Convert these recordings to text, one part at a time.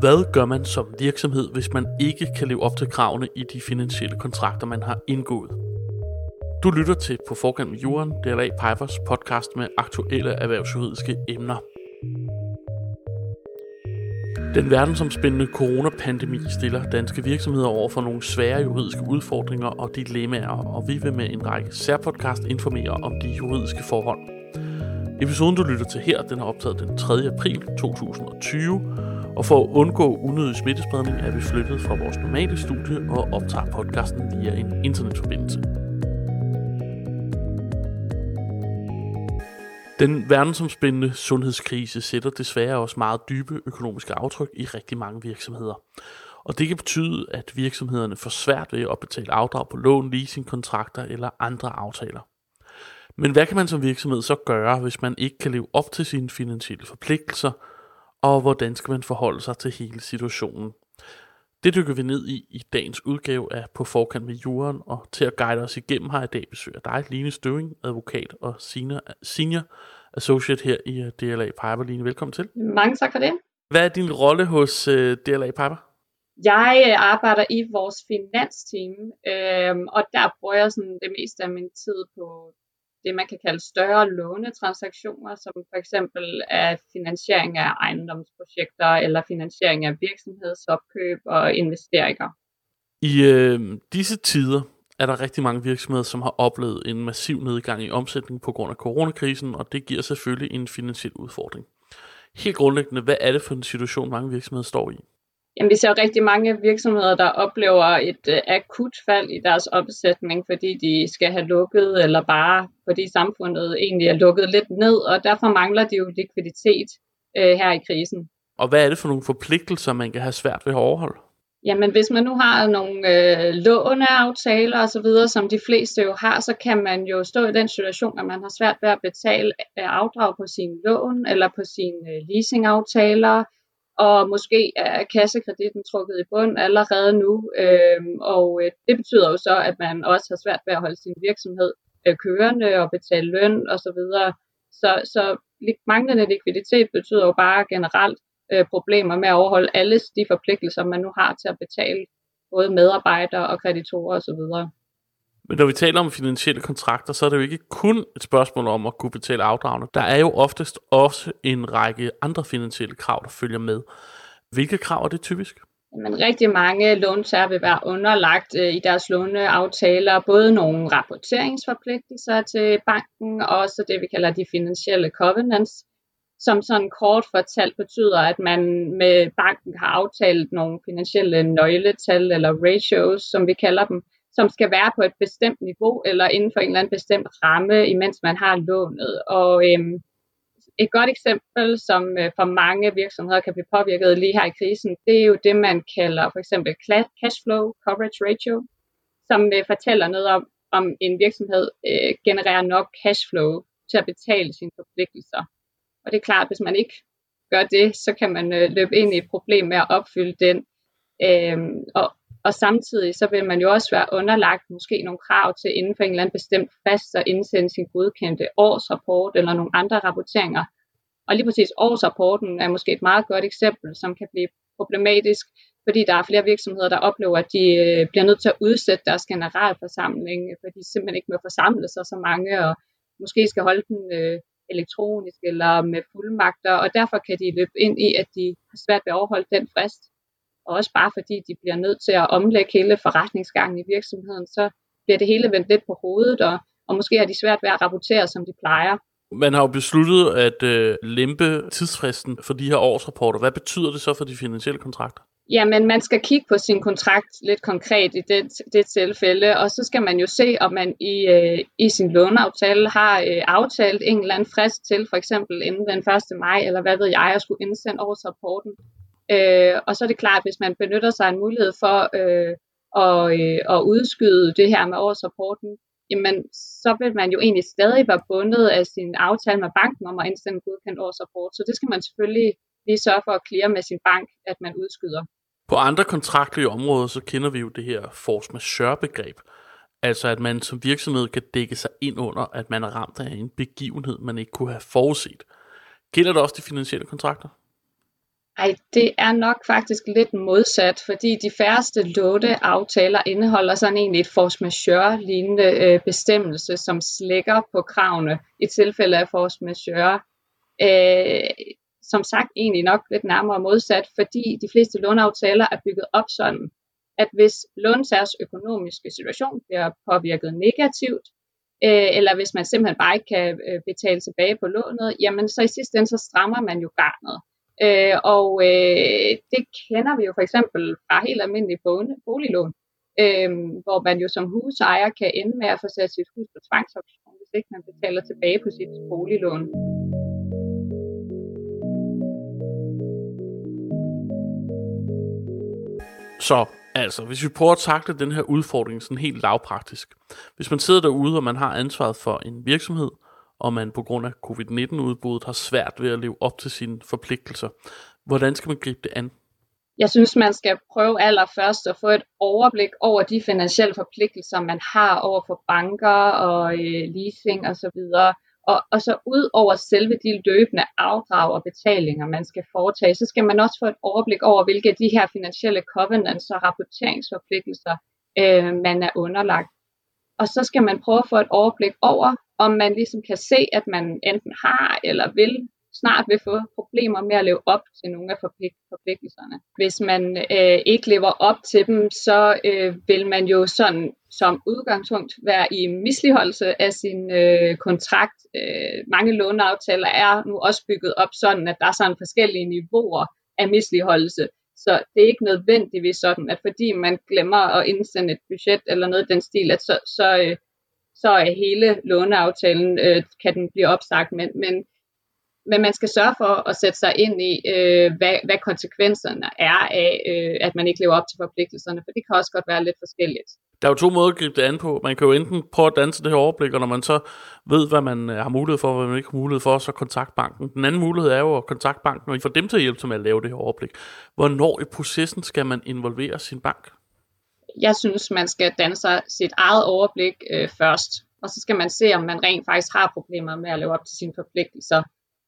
Hvad gør man som virksomhed, hvis man ikke kan leve op til kravene i de finansielle kontrakter, man har indgået? Du lytter til På Forkant med Jorden, DLA Pipers podcast med aktuelle erhvervsjuridiske emner. Den verdensomspændende coronapandemi stiller danske virksomheder over for nogle svære juridiske udfordringer og dilemmaer, og vi vil med en række særpodcast informere om de juridiske forhold. Episoden, du lytter til her, den er optaget den 3. april 2020, og for at undgå unødig smittespredning er vi flyttet fra vores normale studie og optager podcasten via en internetforbindelse. Den verdensomspændende sundhedskrise sætter desværre også meget dybe økonomiske aftryk i rigtig mange virksomheder. Og det kan betyde, at virksomhederne får svært ved at betale afdrag på lån, leasingkontrakter eller andre aftaler. Men hvad kan man som virksomhed så gøre, hvis man ikke kan leve op til sine finansielle forpligtelser, og hvordan skal man forholde sig til hele situationen? Det dykker vi ned i i dagens udgave af På Forkant med Juren, og til at guide os igennem har jeg i dag besøger dig, Line Støving, advokat og senior, senior associate her i øh, DLA Piper. Line, velkommen til. Mange tak for det. Hvad er din rolle hos uh, øh, DLA Piper? Jeg øh, arbejder i vores finansteam, øh, og der bruger jeg sådan det meste af min tid på det, man kan kalde større lånetransaktioner, som for eksempel er finansiering af ejendomsprojekter eller finansiering af virksomhedsopkøb og investeringer. I øh, disse tider er der rigtig mange virksomheder, som har oplevet en massiv nedgang i omsætning på grund af coronakrisen, og det giver selvfølgelig en finansiel udfordring. Helt grundlæggende, hvad er det for en situation, mange virksomheder står i? Jamen, vi ser rigtig mange virksomheder, der oplever et uh, akut fald i deres opsætning, fordi de skal have lukket, eller bare fordi samfundet egentlig er lukket lidt ned, og derfor mangler de jo likviditet uh, her i krisen. Og hvad er det for nogle forpligtelser, man kan have svært ved at overholde? Jamen, hvis man nu har nogle øh, låneaftaler osv., som de fleste jo har, så kan man jo stå i den situation, at man har svært ved at betale afdrag på sine lån eller på sine øh, leasingaftaler, og måske er kassekreditten trukket i bund allerede nu. Øh, og øh, det betyder jo så, at man også har svært ved at holde sin virksomhed øh, kørende og betale løn osv. Så, videre. så, så manglende likviditet betyder jo bare generelt øh, problemer med at overholde alle de forpligtelser, man nu har til at betale både medarbejdere og kreditorer osv. Men når vi taler om finansielle kontrakter, så er det jo ikke kun et spørgsmål om at kunne betale afdragene. Der er jo oftest også en række andre finansielle krav, der følger med. Hvilke krav er det typisk? Men rigtig mange låntager vil være underlagt øh, i deres låneaftaler både nogle rapporteringsforpligtelser til banken, og også det, vi kalder de finansielle covenants, som sådan kort fortalt betyder, at man med banken har aftalt nogle finansielle nøgletal eller ratios, som vi kalder dem, som skal være på et bestemt niveau eller inden for en eller anden bestemt ramme, imens man har lånet. Og øhm, et godt eksempel, som øh, for mange virksomheder kan blive påvirket lige her i krisen, det er jo det, man kalder for eksempel cash flow coverage ratio, som øh, fortæller noget om, om en virksomhed øh, genererer nok cash flow til at betale sine forpligtelser. Og det er klart, at hvis man ikke gør det, så kan man øh, løbe ind i et problem med at opfylde den. Øhm, og, og samtidig så vil man jo også være underlagt måske nogle krav til inden for en eller anden bestemt fast at indsende sin godkendte årsrapport eller nogle andre rapporteringer. Og lige præcis årsrapporten er måske et meget godt eksempel, som kan blive problematisk, fordi der er flere virksomheder, der oplever, at de øh, bliver nødt til at udsætte deres generalforsamling, fordi de simpelthen ikke må forsamle sig så mange, og måske skal holde den øh, elektronisk eller med fuldmagter, og derfor kan de løbe ind i, at de har svært ved at overholde den frist og også bare fordi de bliver nødt til at omlægge hele forretningsgangen i virksomheden, så bliver det hele vendt lidt på hovedet, og, og måske har de svært ved at rapportere, som de plejer. Man har jo besluttet at øh, lempe tidsfristen for de her årsrapporter. Hvad betyder det så for de finansielle kontrakter? Jamen, man skal kigge på sin kontrakt lidt konkret i det, det tilfælde, og så skal man jo se, om man i, øh, i sin låneaftale har øh, aftalt en eller anden frist til, for eksempel inden den 1. maj, eller hvad ved jeg, at skulle indsende årsrapporten. Øh, og så er det klart, hvis man benytter sig af en mulighed for øh, at, øh, at udskyde det her med årsrapporten, jamen så vil man jo egentlig stadig være bundet af sin aftale med banken om at indsende en godkendt årsrapport. Så det skal man selvfølgelig lige sørge for at klare med sin bank, at man udskyder. På andre kontraktlige områder, så kender vi jo det her force majeure-begreb. Altså at man som virksomhed kan dække sig ind under, at man er ramt af en begivenhed, man ikke kunne have forudset. Gælder det også de finansielle kontrakter? Ej, det er nok faktisk lidt modsat, fordi de færreste låneaftaler indeholder sådan egentlig et force majeure-lignende øh, bestemmelse, som slækker på kravene i tilfælde af force majeure. Øh, som sagt egentlig nok lidt nærmere modsat, fordi de fleste låneaftaler er bygget op sådan, at hvis låntagers økonomiske situation bliver påvirket negativt, øh, eller hvis man simpelthen bare ikke kan øh, betale tilbage på lånet, jamen så i sidste ende så strammer man jo garnet. Øh, og øh, det kender vi jo for eksempel fra helt almindelige boliglån, øh, hvor man jo som husejer kan ende med at få sat sit hus på tvangsauktion, hvis ikke man betaler tilbage på sit boliglån. Så altså, hvis vi prøver at takle den her udfordring sådan helt lavpraktisk. Hvis man sidder derude, og man har ansvaret for en virksomhed, og man på grund af covid-19-udbruddet har svært ved at leve op til sine forpligtelser, hvordan skal man gribe det an? Jeg synes, man skal prøve allerførst at få et overblik over de finansielle forpligtelser, man har over for banker og øh, leasing osv. Og, og, og så ud over selve de løbende afdrag og betalinger, man skal foretage, så skal man også få et overblik over, hvilke af de her finansielle covenants og rapporteringsforpligtelser, øh, man er underlagt. Og så skal man prøve at få et overblik over, om man ligesom kan se, at man enten har eller vil snart vil få problemer med at leve op til nogle af forpligtelserne. Hvis man øh, ikke lever op til dem, så øh, vil man jo sådan som udgangspunkt være i misligeholdelse af sin øh, kontrakt. Øh, mange låneaftaler er nu også bygget op sådan, at der er sådan forskellige niveauer af misligeholdelse. Så det er ikke nødvendigvis sådan, at fordi man glemmer at indsende et budget eller noget i den stil, at så, så, øh, så er hele låneaftalen, øh, kan den blive opsagt. Men, men men man skal sørge for at sætte sig ind i, øh, hvad, hvad konsekvenserne er af, øh, at man ikke lever op til forpligtelserne, for det kan også godt være lidt forskelligt. Der er jo to måder at gribe det an på. Man kan jo enten prøve at danse det her overblik, og når man så ved, hvad man øh, har mulighed for, og hvad man ikke har mulighed for, så kontakt banken. Den anden mulighed er jo at kontakte banken og få dem til at hjælpe sig med at lave det her overblik. Hvornår i processen skal man involvere sin bank? Jeg synes, man skal danne sig sit eget overblik øh, først, og så skal man se, om man rent faktisk har problemer med at leve op til sine forpligtelser.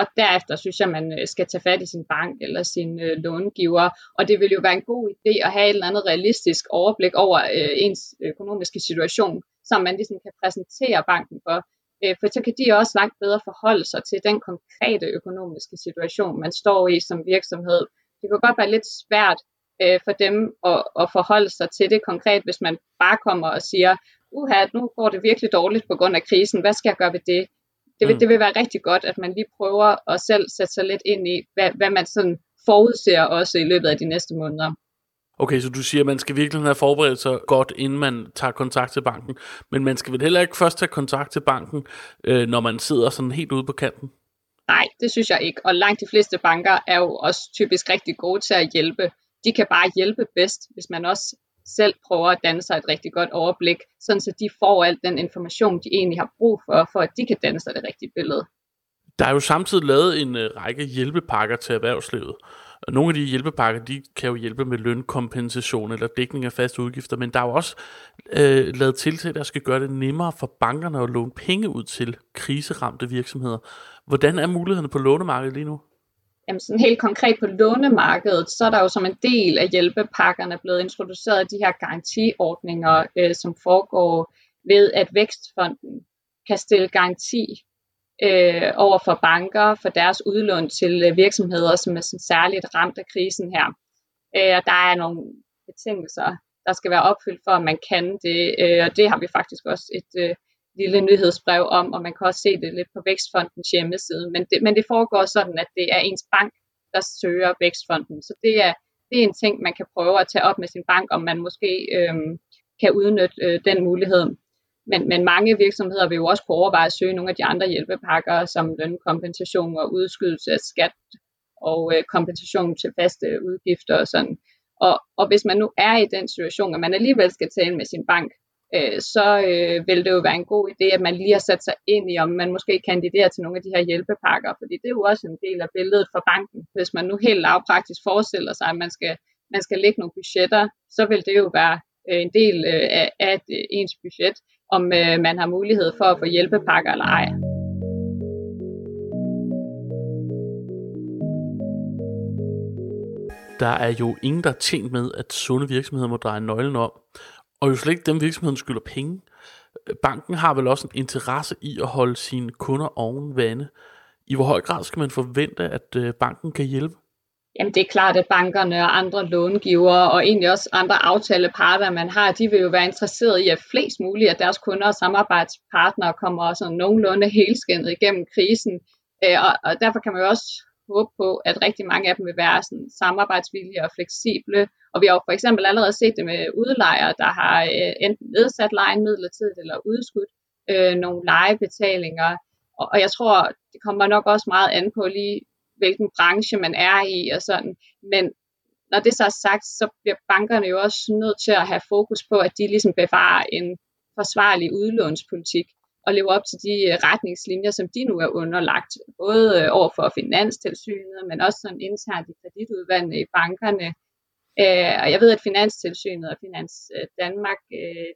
Og derefter synes jeg, man øh, skal tage fat i sin bank eller sin øh, långiver. Og det vil jo være en god idé at have et eller andet realistisk overblik over øh, ens økonomiske situation, som man ligesom kan præsentere banken for. Øh, for så kan de også langt bedre forholde sig til den konkrete økonomiske situation, man står i som virksomhed. Det kan godt være lidt svært øh, for dem at, at forholde sig til det konkret, hvis man bare kommer og siger, uha, nu går det virkelig dårligt på grund af krisen, hvad skal jeg gøre ved det? Det vil, mm. det vil være rigtig godt, at man lige prøver at selv sætte sig lidt ind i, hvad, hvad man sådan forudser også i løbet af de næste måneder. Okay, så du siger, at man skal virkelig have forberedt sig godt, inden man tager kontakt til banken. Men man skal vel heller ikke først tage kontakt til banken, øh, når man sidder sådan helt ude på kanten? Nej, det synes jeg ikke. Og langt de fleste banker er jo også typisk rigtig gode til at hjælpe. De kan bare hjælpe bedst, hvis man også selv prøver at danne sig et rigtig godt overblik, sådan så de får al den information, de egentlig har brug for, for at de kan danne sig det rigtige billede. Der er jo samtidig lavet en øh, række hjælpepakker til erhvervslivet. Nogle af de hjælpepakker, de kan jo hjælpe med lønkompensation eller dækning af faste udgifter, men der er jo også øh, lavet tiltag, der skal gøre det nemmere for bankerne at låne penge ud til kriseramte virksomheder. Hvordan er mulighederne på lånemarkedet lige nu? Jamen sådan helt konkret på lånemarkedet, så er der jo som en del af hjælpepakkerne blevet introduceret de her garantiordninger, øh, som foregår ved, at Vækstfonden kan stille garanti øh, over for banker for deres udlån til øh, virksomheder, som er sådan særligt ramt af krisen her. Øh, og der er nogle betingelser, der skal være opfyldt for, at man kan det, øh, og det har vi faktisk også et øh, lille nyhedsbrev om, og man kan også se det lidt på Vækstfondens hjemmeside. Men det, men det foregår sådan, at det er ens bank, der søger Vækstfonden. Så det er, det er en ting, man kan prøve at tage op med sin bank, om man måske øh, kan udnytte øh, den mulighed. Men, men mange virksomheder vil jo også kunne overveje at søge nogle af de andre hjælpepakker, som lønkompensation og udskydelse af skat og øh, kompensation til faste udgifter og sådan. Og, og hvis man nu er i den situation, at man alligevel skal tale med sin bank, øh, så øh, vil det jo være en god idé, at man lige har sat sig ind i, om man måske kandiderer til nogle af de her hjælpepakker, fordi det er jo også en del af billedet for banken. Hvis man nu helt lavpraktisk forestiller sig, at man skal, man skal lægge nogle budgetter, så vil det jo være øh, en del øh, af, af øh, ens budget, om øh, man har mulighed for at få hjælpepakker eller ej. Der er jo ingen, der er tjent med, at sunde virksomheder må dreje nøglen om. Og jo slet ikke dem virksomheden skylder penge. Banken har vel også en interesse i at holde sine kunder oven vande. I hvor høj grad skal man forvente, at øh, banken kan hjælpe? Jamen det er klart, at bankerne og andre långivere og egentlig også andre aftaleparter, man har, de vil jo være interesseret i, at flest muligt af deres kunder og samarbejdspartnere kommer sådan nogenlunde helskindet igennem krisen. Øh, og derfor kan man jo også håbe på, at rigtig mange af dem vil være sådan samarbejdsvillige og fleksible. Og vi har jo for eksempel allerede set det med udlejere, der har øh, enten nedsat lejen midlertidigt eller udskudt øh, nogle lejebetalinger. Og, og jeg tror, det kommer nok også meget an på lige, hvilken branche man er i og sådan. Men når det så er sagt, så bliver bankerne jo også nødt til at have fokus på, at de ligesom bevarer en forsvarlig udlånspolitik og leve op til de øh, retningslinjer, som de nu er underlagt, både øh, over for finanstilsynet, men også sådan internt i kreditudvalgene i bankerne. Øh, og jeg ved, at Finanstilsynet og Finans øh, Danmark,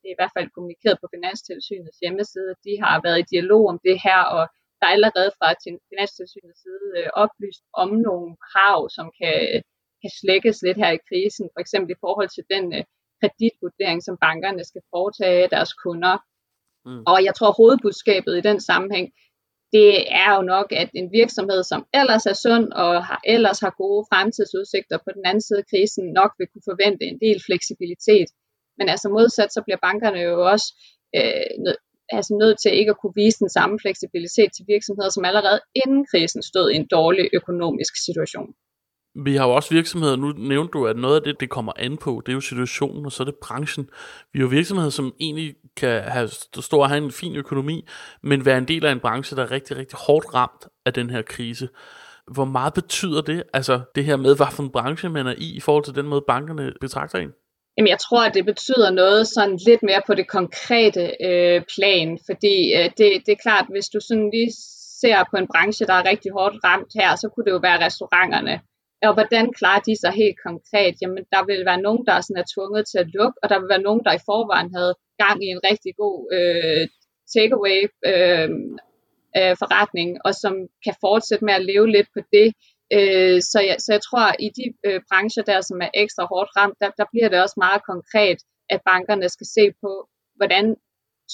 det er i hvert fald kommunikeret på Finanstilsynets hjemmeside, de har været i dialog om det her, og der er allerede fra Finanstilsynets side oplyst om nogle krav, som kan, kan slækkes lidt her i krisen, for eksempel i forhold til den kreditvurdering, som bankerne skal foretage af deres kunder. Mm. Og jeg tror, hovedbudskabet i den sammenhæng, det er jo nok, at en virksomhed, som ellers er sund og har, ellers har gode fremtidsudsigter på den anden side af krisen, nok vil kunne forvente en del fleksibilitet. Men altså modsat, så bliver bankerne jo også øh, nød, altså nødt til ikke at kunne vise den samme fleksibilitet til virksomheder, som allerede inden krisen stod i en dårlig økonomisk situation. Vi har jo også virksomheder, nu nævnte du, at noget af det, det kommer an på, det er jo situationen, og så er det branchen. Vi har jo virksomheder, som egentlig kan have, stå og have en fin økonomi, men være en del af en branche, der er rigtig, rigtig hårdt ramt af den her krise. Hvor meget betyder det, altså det her med, hvad for en branche man er i, i forhold til den måde, bankerne betragter en? Jamen, jeg tror, at det betyder noget sådan lidt mere på det konkrete øh, plan, fordi øh, det, det er klart, hvis du sådan lige ser på en branche, der er rigtig hårdt ramt her, så kunne det jo være restauranterne. Og hvordan klarer de sig helt konkret? Jamen, der vil være nogen, der sådan er tvunget til at lukke, og der vil være nogen, der i forvejen havde gang i en rigtig god øh, takeaway øh, øh, forretning, og som kan fortsætte med at leve lidt på det. Øh, så, jeg, så jeg tror, at i de øh, brancher der, som er ekstra hårdt ramt, der, der bliver det også meget konkret, at bankerne skal se på, hvordan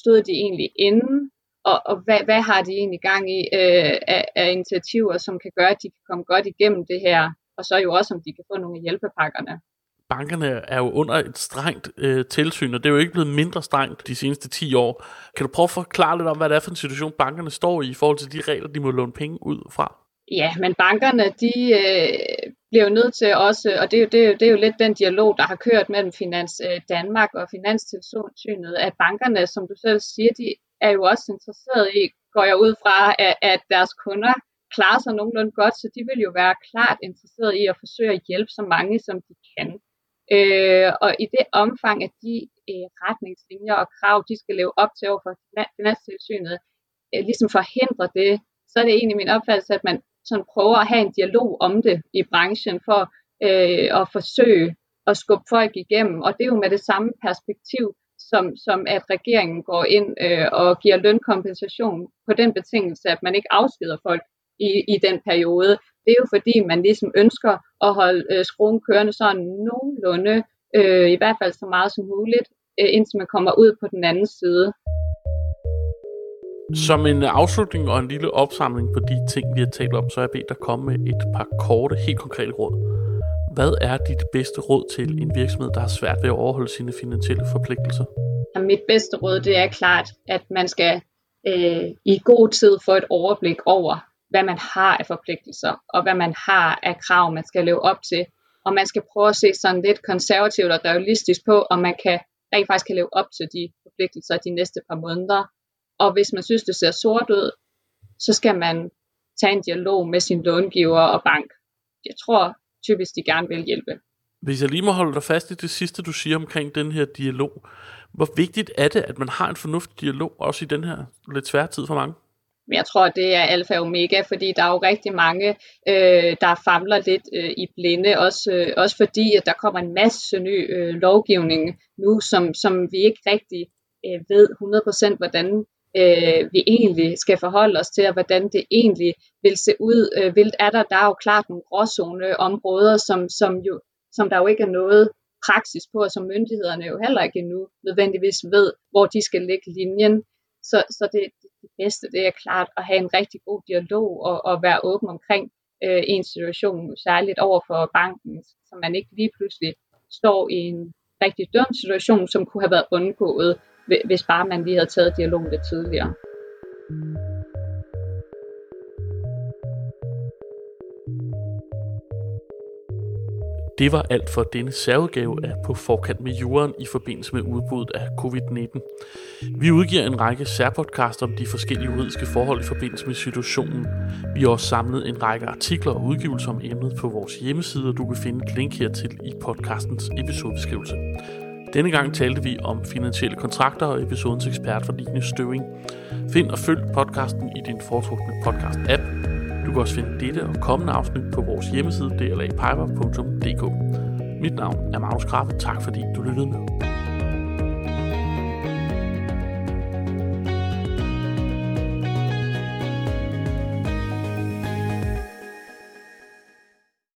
stod de egentlig inden, og, og hvad, hvad har de egentlig gang i øh, af, af initiativer, som kan gøre, at de kan komme godt igennem det her og så jo også, om de kan få nogle af hjælpepakkerne. Bankerne er jo under et strengt øh, tilsyn, og det er jo ikke blevet mindre strengt de seneste 10 år. Kan du prøve at forklare lidt om, hvad det er for en situation, bankerne står i, i forhold til de regler, de må låne penge ud fra? Ja, men bankerne, de øh, bliver jo nødt til også, og det er, jo, det, er jo, det er jo lidt den dialog, der har kørt mellem Finans øh, Danmark og Finanstilsynet, at bankerne, som du selv siger, de er jo også interesseret i, går jeg ud fra, at, at deres kunder klarer sig nogenlunde godt, så de vil jo være klart interesseret i at forsøge at hjælpe så mange, som de kan. Øh, og i det omfang, at de øh, retningslinjer og krav, de skal leve op til overfor Finanstilsynet, øh, ligesom forhindrer det, så er det egentlig min opfattelse, at man sådan prøver at have en dialog om det i branchen for øh, at forsøge at skubbe folk igennem. Og det er jo med det samme perspektiv, som, som at regeringen går ind øh, og giver lønkompensation på den betingelse, at man ikke afskeder folk i, i den periode. Det er jo fordi, man ligesom ønsker at holde øh, skruen kørende sådan nogenlunde, øh, i hvert fald så meget som muligt, øh, indtil man kommer ud på den anden side. Som en afslutning og en lille opsamling på de ting, vi har talt om, så er jeg bedt dig komme med et par korte, helt konkrete råd. Hvad er dit bedste råd til en virksomhed, der har svært ved at overholde sine finansielle forpligtelser? Mit bedste råd, det er klart, at man skal øh, i god tid få et overblik over, hvad man har af forpligtelser, og hvad man har af krav, man skal leve op til. Og man skal prøve at se sådan lidt konservativt og realistisk på, om man kan rent faktisk kan leve op til de forpligtelser de næste par måneder. Og hvis man synes, det ser sort ud, så skal man tage en dialog med sin långiver og bank. Jeg tror typisk, de gerne vil hjælpe. Hvis jeg lige må holde dig fast i det sidste, du siger omkring den her dialog. Hvor vigtigt er det, at man har en fornuftig dialog, også i den her lidt svære tid for mange? Men jeg tror, det er alfa og omega, fordi der er jo rigtig mange, øh, der famler lidt øh, i blinde, også, øh, også fordi, at der kommer en masse ny øh, lovgivning nu, som, som vi ikke rigtig øh, ved 100% hvordan øh, vi egentlig skal forholde os til, og hvordan det egentlig vil se ud. Øh, vil, er der, der er jo klart nogle gråzone områder, som, som jo som der jo ikke er noget praksis på, og som myndighederne jo heller ikke endnu nødvendigvis ved, hvor de skal lægge linjen. Så, så det, det bedste, det er klart at have en rigtig god dialog og, og være åben omkring øh, en situation, særligt over for banken, så man ikke lige pludselig står i en rigtig dum situation, som kunne have været undgået, hvis bare man lige havde taget dialogen lidt tidligere. Det var alt for denne særudgave af På forkant med jorden i forbindelse med udbuddet af covid-19. Vi udgiver en række særpodcast om de forskellige juridiske forhold i forbindelse med situationen. Vi har også samlet en række artikler og udgivelser om emnet på vores hjemmeside, og du kan finde et link hertil i podcastens episodebeskrivelse. Denne gang talte vi om finansielle kontrakter og episodens ekspert for Line Støving. Find og følg podcasten i din foretrukne podcast-app, du kan også finde dette og kommende afsnit på vores hjemmeside dlapiper.dk. Mit navn er Magnus Krabbe. Tak fordi du lyttede med.